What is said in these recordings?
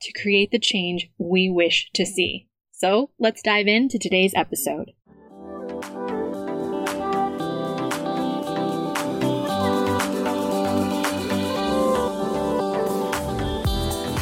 to create the change we wish to see. So let's dive into today's episode.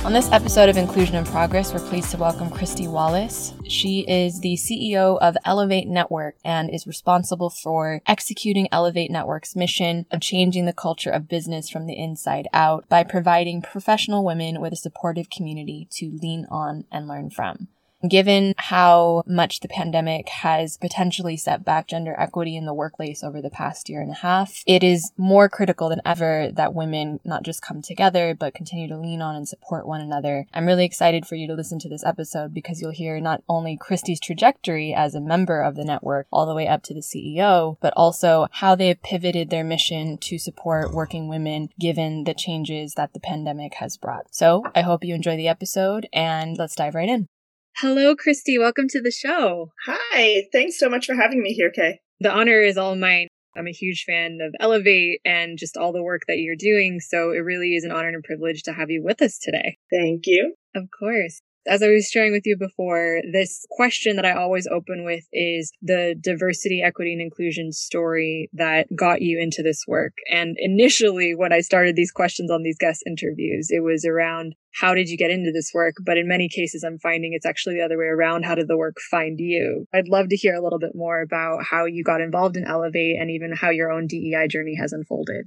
On this episode of Inclusion in Progress, we're pleased to welcome Kristy Wallace. She is the CEO of Ellevate Network and is responsible for executing Ellevate Network's mission of changing the culture of business from the inside out by providing professional women with a supportive community to lean on and learn from. Given how much the pandemic has potentially set back gender equity in the workplace over the past year and a half, it is more critical than ever that women not just come together, but continue to lean on and support one another. I'm really excited for you to listen to this episode because you'll hear not only Kristy's trajectory as a member of the network all the way up to the CEO, but also how they have pivoted their mission to support working women given the changes that the pandemic has brought. So I hope you enjoy the episode and let's dive right in. Hello, Kristy. Welcome to the show. Hi. Thanks so much for having me here, Kay. The honor is all mine. I'm a huge fan of Ellevate and just all the work that you're doing. So it really is an honor and a privilege to have you with us today. Thank you. Of course as I was sharing with you before, this question that I always open with is the diversity, equity, and inclusion story that got you into this work. And initially, when I started these questions on these guest interviews, it was around how did you get into this work? But in many cases, I'm finding it's actually the other way around. How did the work find you? I'd love to hear a little bit more about how you got involved in Ellevate and even how your own DEI journey has unfolded.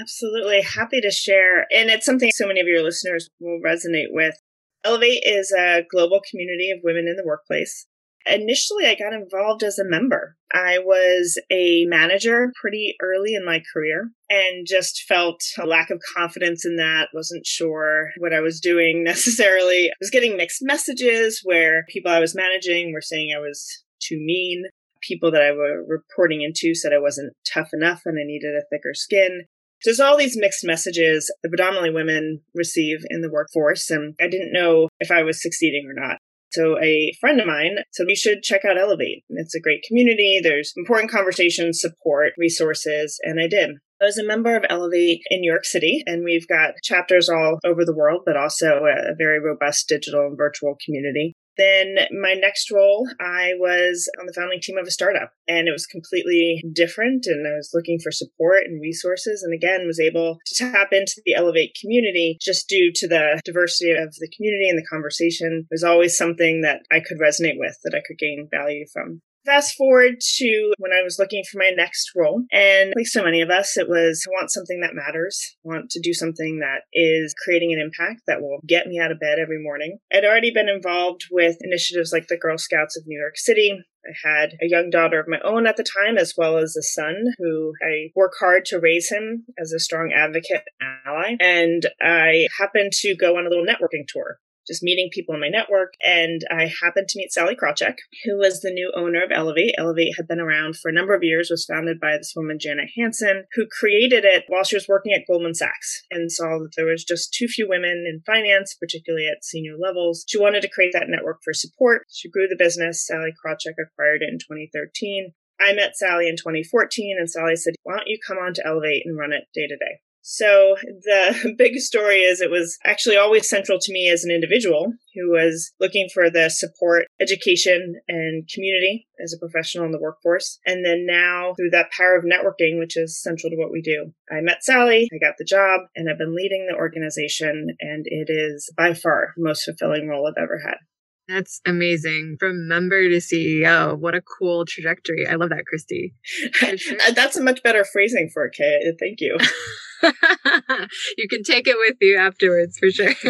Absolutely. Happy to share. And it's something so many of your listeners will resonate with. Ellevate is a global community of women in the workplace. Initially, I got involved as a member. I was a manager pretty early in my career and just felt a lack of confidence in that. Wasn't sure what I was doing necessarily. I was getting mixed messages where people I was managing were saying I was too mean. People that I were reporting into said I wasn't tough enough and I needed a thicker skin there's all these mixed messages that predominantly women receive in the workforce, and I didn't know if I was succeeding or not. So a friend of mine said, you should check out Ellevate. It's a great community. There's important conversations, support, resources. And I did. I was a member of Ellevate in New York City, and we've got chapters all over the world, but also a very robust digital and virtual community. Then my next role, I was on the founding team of a startup and it was completely different. And I was looking for support and resources. And again, was able to tap into the Ellevate community just due to the diversity of the community and the conversation it was always something that I could resonate with, that I could gain value from. Fast forward to when I was looking for my next role, and like so many of us, it was I want something that matters, I want to do something that is creating an impact that will get me out of bed every morning. I'd already been involved with initiatives like the Girl Scouts of New York City. I had a young daughter of my own at the time, as well as a son who I work hard to raise him as a strong advocate ally. And I happened to go on a little networking tour just meeting people in my network. And I happened to meet Sallie Krawcheck, who was the new owner of Ellevate. Ellevate had been around for a number of years, was founded by this woman, Janet Hanson, who created it while she was working at Goldman Sachs and saw that there was just too few women in finance, particularly at senior levels. She wanted to create that network for support. She grew the business. Sallie Krawcheck acquired it in 2013. I met Sallie in 2014 and Sallie said, why don't you come on to Ellevate and run it day to day? So the big story is it was actually always central to me as an individual who was looking for the support, education, and community as a professional in the workforce. And then now through that power of networking, which is central to what we do, I met Sallie, I got the job, and I've been leading the organization. And it is by far the most fulfilling role I've ever had. That's amazing. From member to CEO. What a cool trajectory. I love that, Kristy. Sure. Uh, that's a much better phrasing for it, Kay. Thank you. you can take it with you afterwards for sure.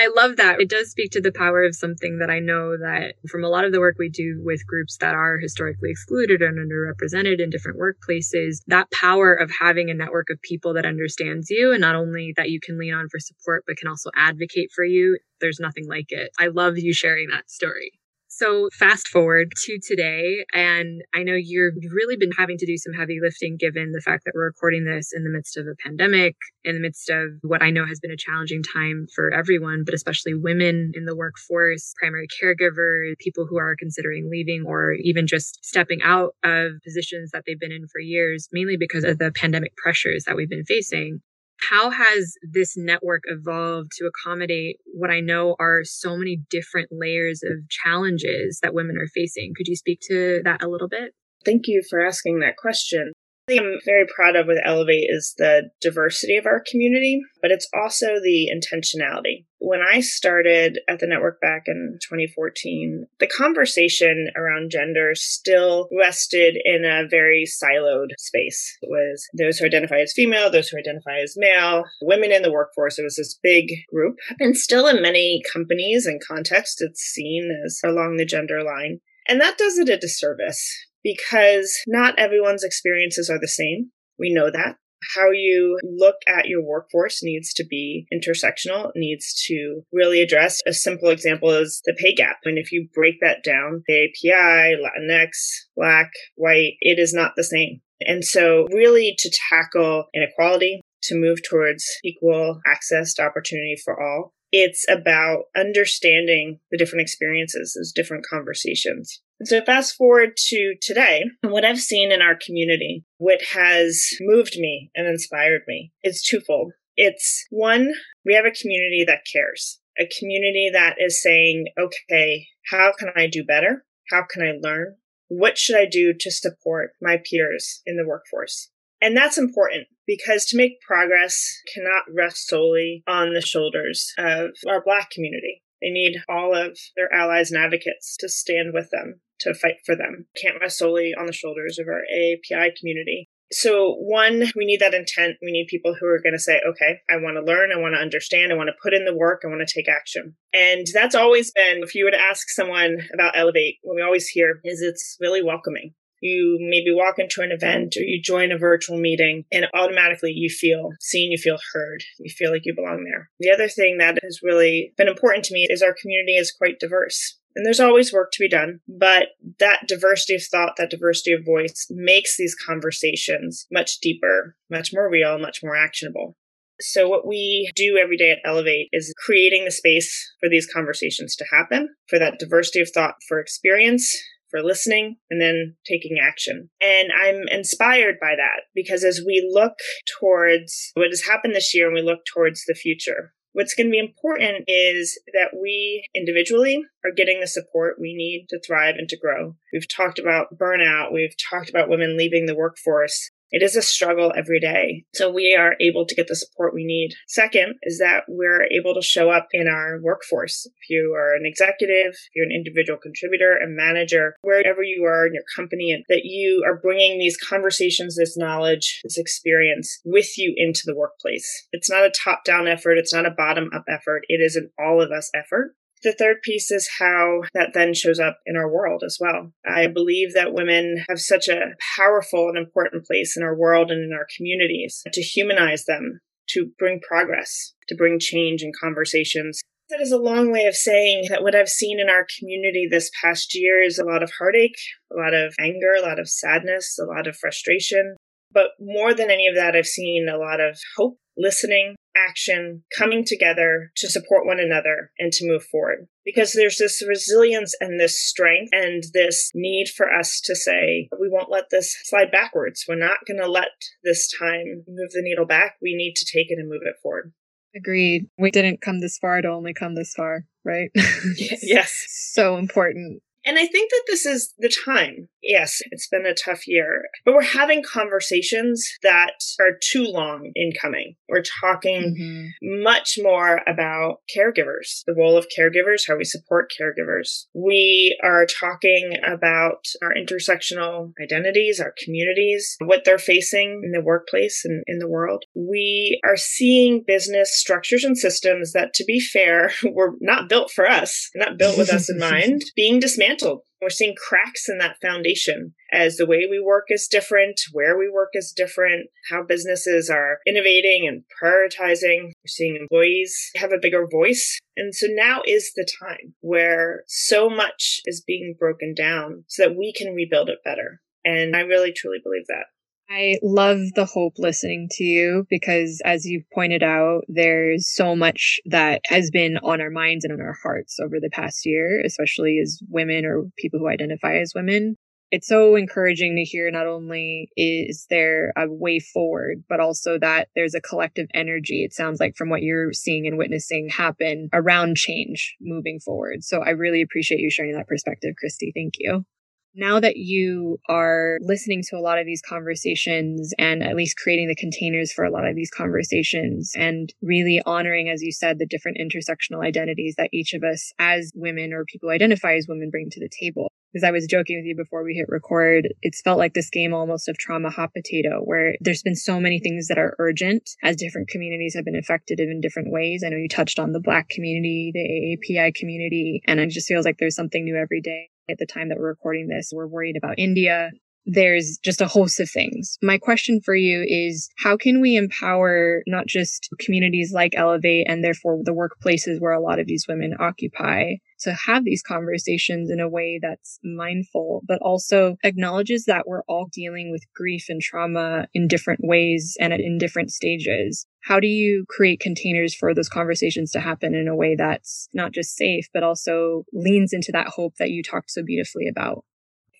I love that. It does speak to the power of something that I know that from a lot of the work we do with groups that are historically excluded and underrepresented in different workplaces, that power of having a network of people that understands you and not only that you can lean on for support, but can also advocate for you. There's nothing like it. I love you sharing that story. So, fast forward to today, and I know you've really been having to do some heavy lifting given the fact that we're recording this in the midst of a pandemic, in the midst of what I know has been a challenging time for everyone, but especially women in the workforce, primary caregivers, people who are considering leaving or even just stepping out of positions that they've been in for years, mainly because of the pandemic pressures that we've been facing. How has this network evolved to accommodate what I know are so many different layers of challenges that women are facing? Could you speak to that a little bit? Thank you for asking that question I'm very proud of with Ellevate is the diversity of our community, but it's also the intentionality. When I started at the network back in 2014, the conversation around gender still rested in a very siloed space. It was those who identify as female, those who identify as male, women in the workforce. It was this big group. And still in many companies and contexts, it's seen as along the gender line. And that does it a disservice because not everyone's experiences are the same. We know that. How you look at your workforce needs to be intersectional, needs to really address. A simple example is the pay gap. And if you break that down, the API, Latinx, Black, white, it is not the same. And so, really, to tackle inequality, to move towards equal access to opportunity for all, it's about understanding the different experiences, those different conversations. So fast forward to today, what I've seen in our community, what has moved me and inspired me is twofold. It's one, we have a community that cares, a community that is saying, okay, how can I do better? How can I learn? What should I do to support my peers in the workforce? And that's important because to make progress cannot rest solely on the shoulders of our Black community. They need all of their allies and advocates to stand with them, to fight for them. Can't rest solely on the shoulders of our API community. So, one, we need that intent. We need people who are going to say, okay, I want to learn, I want to understand, I want to put in the work, I want to take action. And that's always been, if you were to ask someone about Ellevate, what we always hear is it's really welcoming you maybe walk into an event or you join a virtual meeting and automatically you feel seen, you feel heard, you feel like you belong there. The other thing that has really been important to me is our community is quite diverse. And there's always work to be done, but that diversity of thought, that diversity of voice makes these conversations much deeper, much more real, much more actionable. So, what we do every day at Ellevate is creating the space for these conversations to happen, for that diversity of thought, for experience, for listening and then taking action. And I'm inspired by that because as we look towards what has happened this year and we look towards the future, What's going to be important is that we individually are getting the support we need to thrive and to grow. We've talked about burnout. We've talked about women leaving the workforce. It is a struggle every day. So we are able to get the support we need. Second is that we're able to show up in our workforce. If you are an executive, if you're an individual contributor, a manager, wherever you are in your company, that you are bringing these conversations, this knowledge, this experience with you into the workplace. It's not a top down effort. It's not a bottom up effort. It is an all of us effort. The third piece is how that then shows up in our world as well. I believe that women have such a powerful and important place in our world and in our communities to humanize them, to bring progress, to bring change in conversations. That is a long way of saying that what I've seen in our community this past year is a lot of heartache, a lot of anger, a lot of sadness, a lot of frustration. But more than any of that, I've seen a lot of hope, listening, action, coming together to support one another and to move forward. Because there's this resilience and this strength and this need for us to say, we won't let this slide backwards. We're not going to let this time move the needle back. We need to take it and move it forward. Agreed. We didn't come this far to only come this far, right? yes. So important. And I think that this is the time. Yes, it's been a tough year, but we're having conversations that are too long in coming. We're talking mm-hmm. much more about caregivers, the role of caregivers, how we support caregivers. We are talking about our intersectional identities, our communities, what they're facing in the workplace and in the world. We are seeing business structures and systems that, to be fair, were not built for us, not built with us in mind, being dismantled dismantled. We're seeing cracks in that foundation as the way we work is different, where we work is different, how businesses are innovating and prioritizing. We're seeing employees have a bigger voice. And so now is the time where so much is being broken down so that we can rebuild it better. And I really truly believe that. I love the hope listening to you because, as you pointed out, there's so much that has been on our minds and on our hearts over the past year, especially as women or people who identify as women. It's so encouraging to hear not only is there a way forward, but also that there's a collective energy, it sounds like, from what you're seeing and witnessing happen around change moving forward. So I really appreciate you sharing that perspective, Kristy. Thank you now that you are listening to a lot of these conversations and at least creating the containers for a lot of these conversations and really honoring, as you said, the different intersectional identities that each of us as women or people who identify as women bring to the table. Because I was joking with you before we hit record, it's felt like this game almost of trauma hot potato, where there's been so many things that are urgent as different communities have been affected in different ways. I know you touched on the Black community, the AAPI community, and it just feels like there's something new every day at the time that we're recording this. We're worried about India. There's just a host of things. My question for you is how can we empower not just communities like Ellevate and therefore the workplaces where a lot of these women occupy to have these conversations in a way that's mindful, but also acknowledges that we're all dealing with grief and trauma in different ways and in different stages. How do you create containers for those conversations to happen in a way that's not just safe, but also leans into that hope that you talked so beautifully about?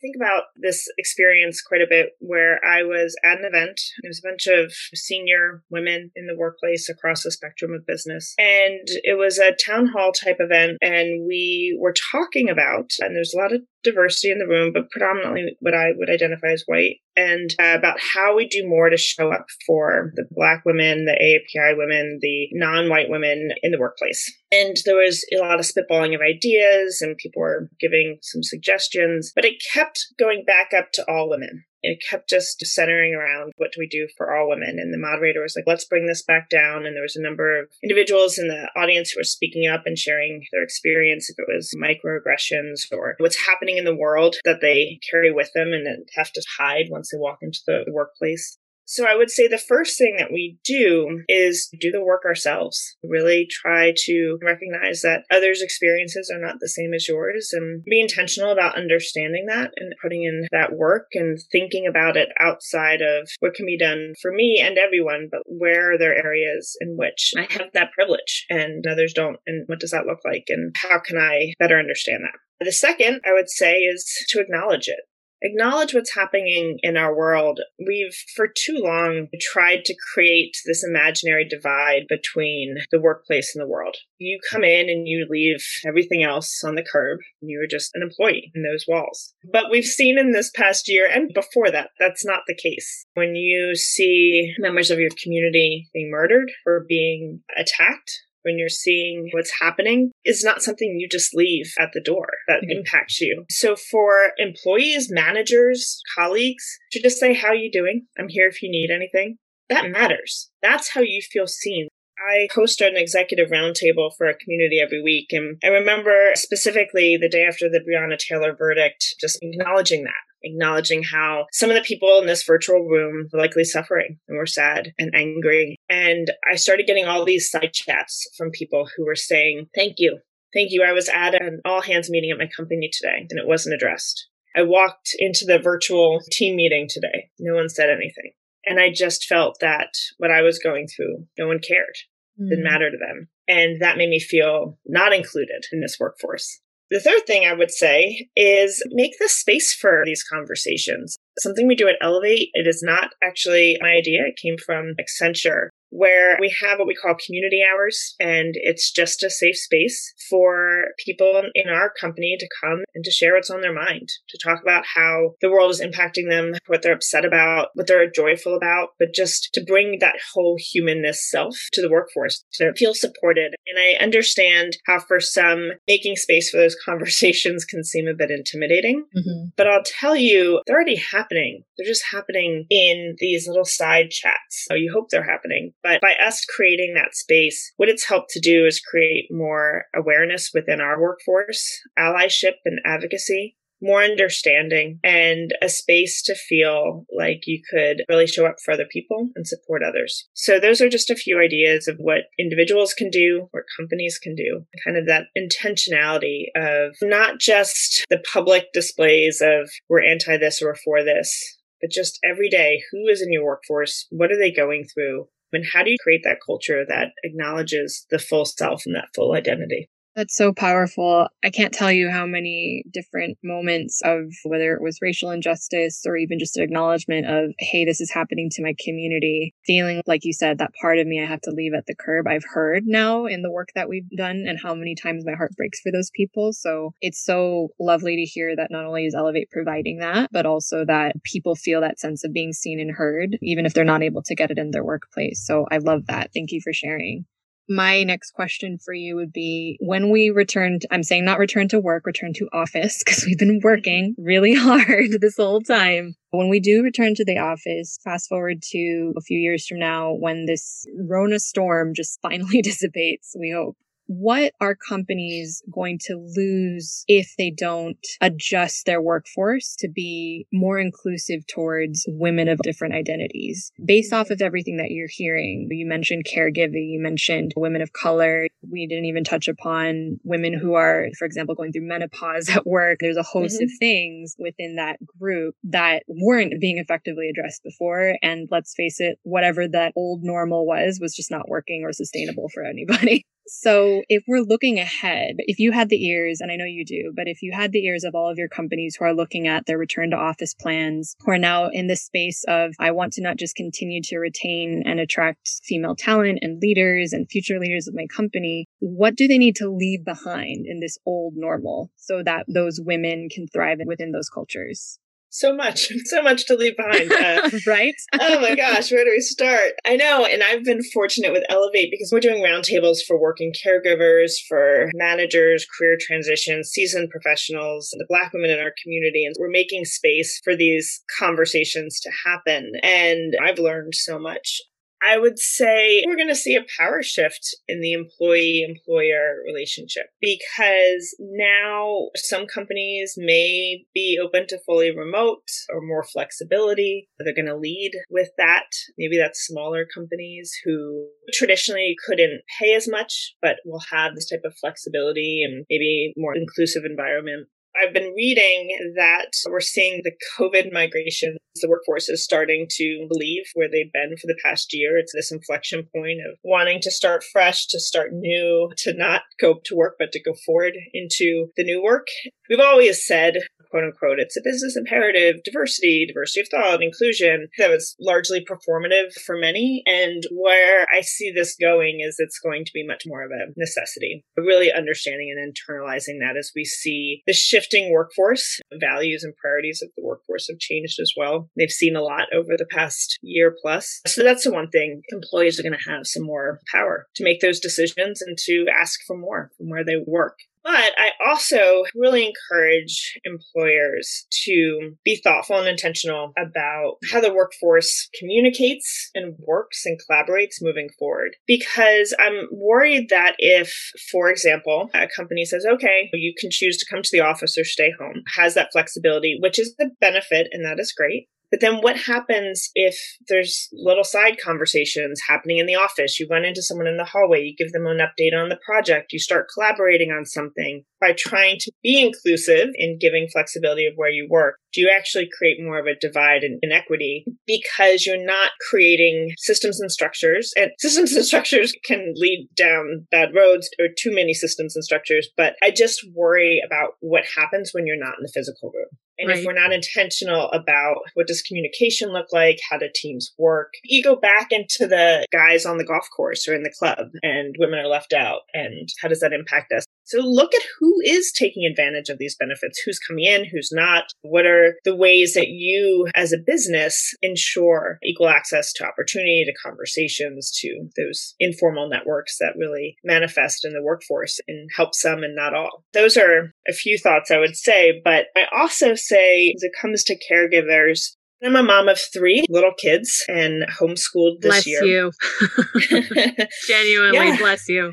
Think about this experience quite a bit where I was at an event. There was a bunch of senior women in the workplace across the spectrum of business. And it was a town hall type event. And we were talking about, and there's a lot of diversity in the room, but predominantly what I would identify as white, and uh, about how we do more to show up for the Black women, the AAPI women, the non white women in the workplace. And there was a lot of spitballing of ideas, and people were giving some suggestions, but it kept going back up to all women it kept just centering around what do we do for all women. And the moderator was like let's bring this back down. And there was a number of individuals in the audience who were speaking up and sharing their experience if it was microaggressions or what's happening in the world that they carry with them and have to hide once they walk into the workplace so I would say the first thing that we do is do the work ourselves. Really try to recognize that others' experiences are not the same as yours and be intentional about understanding that and putting in that work and thinking about it outside of what can be done for me and everyone, but where are there areas in which I have that privilege and others don't? And what does that look like? And how can I better understand that? The second I would say is to acknowledge it acknowledge what's happening in our world. We've for too long tried to create this imaginary divide between the workplace and the world. You come in and you leave everything else on the curb. And you're just an employee in those walls. But we've seen in this past year and before that, that's not the case. When you see members of your community being murdered or being attacked when you're seeing what's happening is not something you just leave at the door that mm-hmm. impacts you. So for employees, managers, colleagues to just say, how are you doing? I'm here if you need anything. That matters. That's how you feel seen. I host an executive roundtable for a community every week. And I remember specifically the day after the Breonna Taylor verdict, just acknowledging that acknowledging how some of the people in this virtual room were likely suffering and were sad and angry. And I started getting all these side chats from people who were saying, Thank you. Thank you. I was at an all hands meeting at my company today and it wasn't addressed. I walked into the virtual team meeting today. No one said anything. And I just felt that what I was going through, no one cared. Mm. Didn't matter to them. And that made me feel not included in this workforce. The third thing I would say is make the space for these conversations. Something we do at Ellevate, it is not actually my idea. It came from Accenture. Where we have what we call community hours. And it's just a safe space for people in our company to come and to share what's on their mind, to talk about how the world is impacting them, what they're upset about, what they're joyful about, but just to bring that whole humanness self to the workforce, to feel supported. And I understand how for some making space for those conversations can seem a bit intimidating. Mm-hmm. But I'll tell you, they're already happening. They're just happening in these little side chats. So you hope they're happening. But by us creating that space, what it's helped to do is create more awareness within our workforce, allyship and advocacy more understanding and a space to feel like you could really show up for other people and support others. So those are just a few ideas of what individuals can do, what companies can do, kind of that intentionality of not just the public displays of we're anti this or we're for this, but just every day, who is in your workforce? What are they going through? And how do you create that culture that acknowledges the full self and that full identity? That's so powerful. I can't tell you how many different moments of whether it was racial injustice or even just an acknowledgement of, hey, this is happening to my community, feeling like you said, that part of me I have to leave at the curb. I've heard now in the work that we've done and how many times my heart breaks for those people. So it's so lovely to hear that not only is Ellevate providing that, but also that people feel that sense of being seen and heard, even if they're not able to get it in their workplace. So I love that. Thank you for sharing my next question for you would be when we return to, I'm saying not return to work, return to office because we've been working really hard this whole time. When we do return to the office, fast forward to a few years from now when this Rona storm just finally dissipates, we hope what are companies going to lose if they don't adjust their workforce to be more inclusive towards women of different identities? Based off of everything that you're hearing, you mentioned caregiving, you mentioned women of color. We didn't even touch upon women who are, for example, going through menopause at work. There's a host mm-hmm. of things within that group that weren't being effectively addressed before. And let's face it, whatever that old normal was, was just not working or sustainable for anybody. So if we're looking ahead, if you had the ears, and I know you do, but if you had the ears of all of your companies who are looking at their return to office plans, who are now in the space of, I want to not just continue to retain and attract female talent and leaders and future leaders of my company, what do they need to leave behind in this old normal so that those women can thrive within those cultures? So much, so much to leave behind. Uh, right? oh my gosh, where do we start? I know, and I've been fortunate with Ellevate because we're doing roundtables for working caregivers, for managers, career transitions, seasoned professionals, the Black women in our community, and we're making space for these conversations to happen. And I've learned so much. I would say we're going to see a power shift in the employee employer relationship because now some companies may be open to fully remote or more flexibility. They're going to lead with that. Maybe that's smaller companies who traditionally couldn't pay as much, but will have this type of flexibility and maybe more inclusive environment. I've been reading that we're seeing the COVID migration. The workforce is starting to leave where they've been for the past year. It's this inflection point of wanting to start fresh, to start new, to not go to work, but to go forward into the new work. We've always said quote unquote, it's a business imperative, diversity, diversity of thought, inclusion. That was largely performative for many. And where I see this going is it's going to be much more of a necessity. Really understanding and internalizing that as we see the shifting workforce, values and priorities of the workforce have changed as well. They've seen a lot over the past year plus. So that's the one thing employees are going to have some more power to make those decisions and to ask for more from where they work. But I also really encourage employers to be thoughtful and intentional about how the workforce communicates and works and collaborates moving forward. Because I'm worried that if, for example, a company says, okay, you can choose to come to the office or stay home, has that flexibility, which is the benefit and that is great. But then what happens if there's little side conversations happening in the office? You run into someone in the hallway, you give them an update on the project, you start collaborating on something. By trying to be inclusive in giving flexibility of where you work, do you actually create more of a divide and inequity because you're not creating systems and structures? And systems and structures can lead down bad roads or too many systems and structures, but I just worry about what happens when you're not in the physical room. And right. if we're not intentional about what does communication look like, how do teams work, you go back into the guys on the golf course or in the club and women are left out. And how does that impact us? So look at who is taking advantage of these benefits, who's coming in, who's not. What are the ways that you as a business ensure equal access to opportunity, to conversations, to those informal networks that really manifest in the workforce and help some and not all. Those are a few thoughts I would say, but I also say as it comes to caregivers, I'm a mom of three little kids and homeschooled this bless year. Bless you. Genuinely bless you.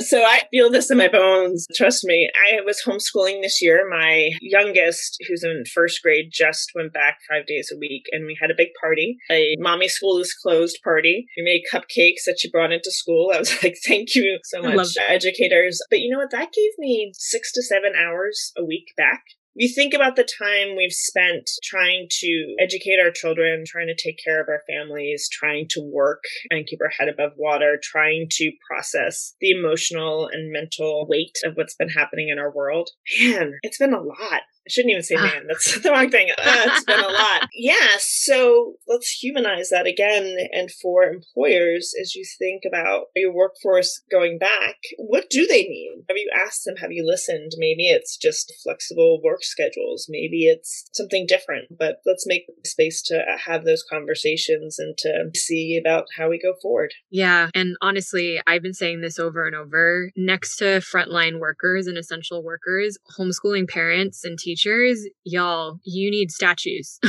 so I feel this in my bones. Trust me. I was homeschooling this year. My youngest, who's in first grade, just went back five days a week and we had a big party. A mommy school is closed party. We made cupcakes that she brought into school. I was like, thank you so much, educators. But you know what? That gave me six to seven hours a week back you think about the time we've spent trying to educate our children, trying to take care of our families, trying to work and keep our head above water, trying to process the emotional and mental weight of what's been happening in our world. Man, it's been a lot. I shouldn't even say ah. man. That's the wrong thing. Uh, it's been a lot. Yeah. So let's humanize that again. And for employers, as you think about your workforce going back, what do they need? Have you asked them? Have you listened? Maybe it's just flexible work schedules. Maybe it's something different, but let's make space to have those conversations and to see about how we go forward. Yeah. And honestly, I've been saying this over and over next to frontline workers and essential workers, homeschooling parents and teachers teachers, y'all, you need statues.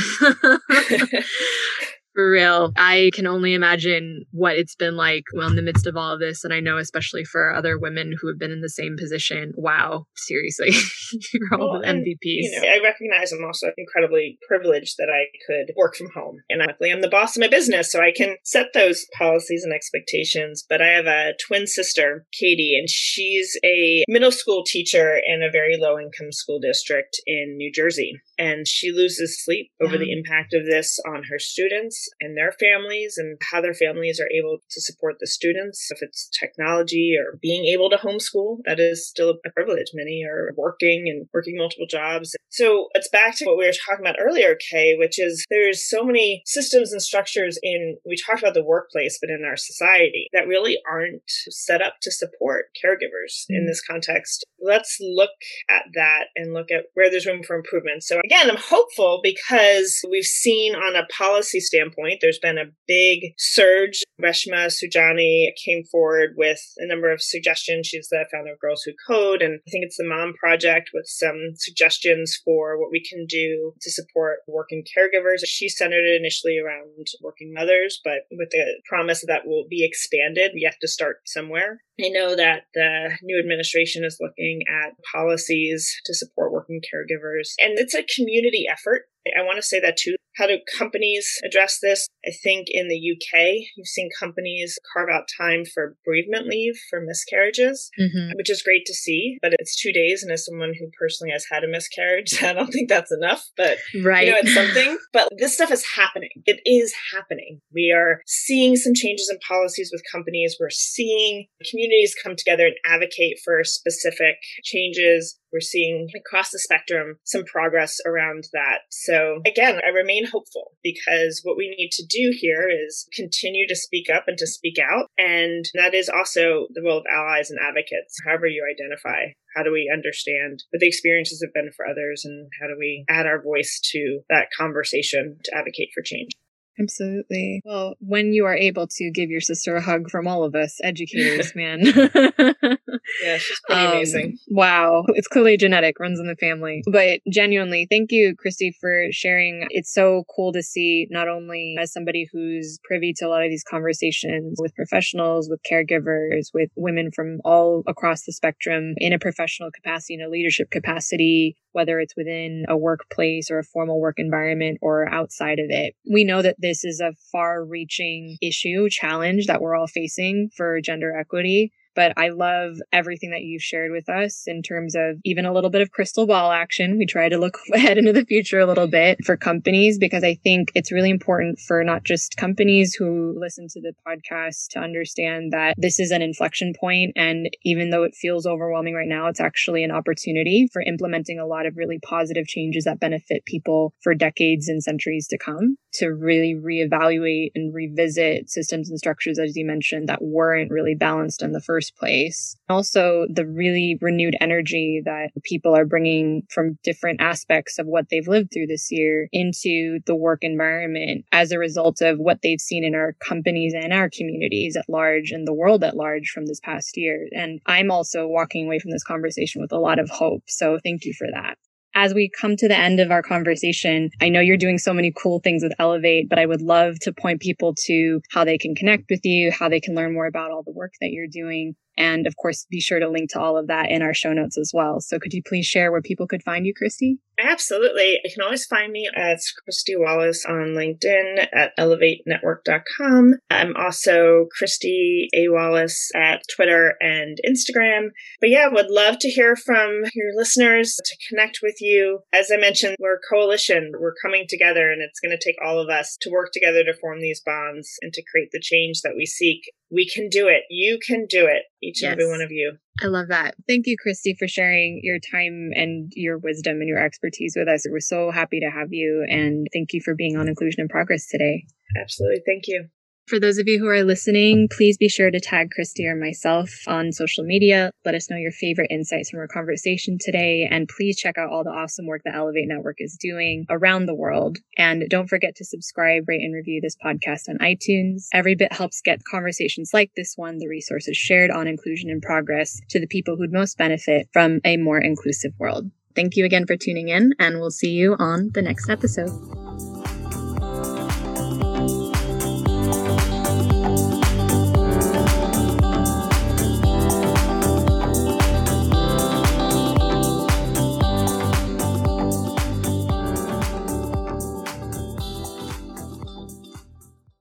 For real. I can only imagine what it's been like well in the midst of all of this. And I know especially for other women who have been in the same position. Wow, seriously. You're all well, MVPs. You know, I recognize I'm also incredibly privileged that I could work from home. And luckily I'm the boss of my business, so I can set those policies and expectations. But I have a twin sister, Katie, and she's a middle school teacher in a very low income school district in New Jersey. And she loses sleep over yeah. the impact of this on her students and their families and how their families are able to support the students. If it's technology or being able to homeschool, that is still a privilege. Many are working and working multiple jobs. So it's back to what we were talking about earlier, Kay, which is there's so many systems and structures in, we talked about the workplace, but in our society that really aren't set up to support caregivers mm-hmm. in this context. Let's look at that and look at where there's room for improvement. So again, I'm hopeful because we've seen on a policy standpoint, standpoint. There's been a big surge. Reshma Saujani came forward with a number of suggestions. She's the founder of Girls Who Code, and I think it's the Mom Project with some suggestions for what we can do to support working caregivers. She centered it initially around working mothers, but with the promise that, that will be expanded. We have to start somewhere. I know that the new administration is looking at policies to support working caregivers, and it's a community effort. I want to say that too. How do companies address this? I think in the UK, you've seen companies carve out time for bereavement leave for miscarriages, mm-hmm. which is great to see, but it's two days. And as someone who personally has had a miscarriage, I don't think that's enough, but right. you know, it's something. but this stuff is happening. It is happening. We are seeing some changes in policies with companies. We're seeing communities come together and advocate for specific changes we're seeing across the spectrum some progress around that. So again, I remain hopeful because what we need to do here is continue to speak up and to speak out. And that is also the role of allies and advocates, however you identify. How do we understand what the experiences have been for others and how do we add our voice to that conversation to advocate for change? Absolutely. Well, when you are able to give your sister a hug from all of us educators, man. yeah, she's pretty um, amazing. Wow. It's clearly genetic, runs in the family. But genuinely, thank you, Kristy, for sharing. It's so cool to see not only as somebody who's privy to a lot of these conversations with professionals, with caregivers, with women from all across the spectrum in a professional capacity, in a leadership capacity, whether it's within a workplace or a formal work environment or outside of it. We know that this is a far reaching issue, challenge that we're all facing for gender equity. But I love everything that you've shared with us in terms of even a little bit of crystal ball action. We try to look ahead into the future a little bit for companies because I think it's really important for not just companies who listen to the podcast to understand that this is an inflection point and even though it feels overwhelming right now, it's actually an opportunity for implementing a lot of really positive changes that benefit people for decades and centuries to come to really reevaluate and revisit systems and structures, as you mentioned, that weren't really balanced in the first place. Also, the really renewed energy that people are bringing from different aspects of what they've lived through this year into the work environment as a result of what they've seen in our companies and our communities at large and the world at large from this past year. And I'm also walking away from this conversation with a lot of hope. So thank you for that as we come to the end of our conversation, I know you're doing so many cool things with Ellevate, but I would love to point people to how they can connect with you, how they can learn more about all the work that you're doing. And of course, be sure to link to all of that in our show notes as well. So could you please share where people could find you, Kristy? Absolutely. You can always find me as Kristy Wallace on LinkedIn at ellevatenetwork.com. I'm also Kristy A. Wallace at Twitter and Instagram. But yeah, would love to hear from your listeners to connect with you. As I mentioned, we're a coalition. We're coming together and it's going to take all of us to work together to form these bonds and to create the change that we seek. We can do it. You can do it. Each yes. and every one of you. I love that. Thank you, Kristy, for sharing your time and your wisdom and your expertise with us. We're so happy to have you. And thank you for being on Inclusion in Progress today. Absolutely. Thank you. For those of you who are listening, please be sure to tag Kristy or myself on social media. Let us know your favorite insights from our conversation today. And please check out all the awesome work that Ellevate Network is doing around the world. And don't forget to subscribe, rate, and review this podcast on iTunes. Every bit helps get conversations like this one, the resources shared on inclusion and progress, to the people who'd most benefit from a more inclusive world. Thank you again for tuning in, and we'll see you on the next episode.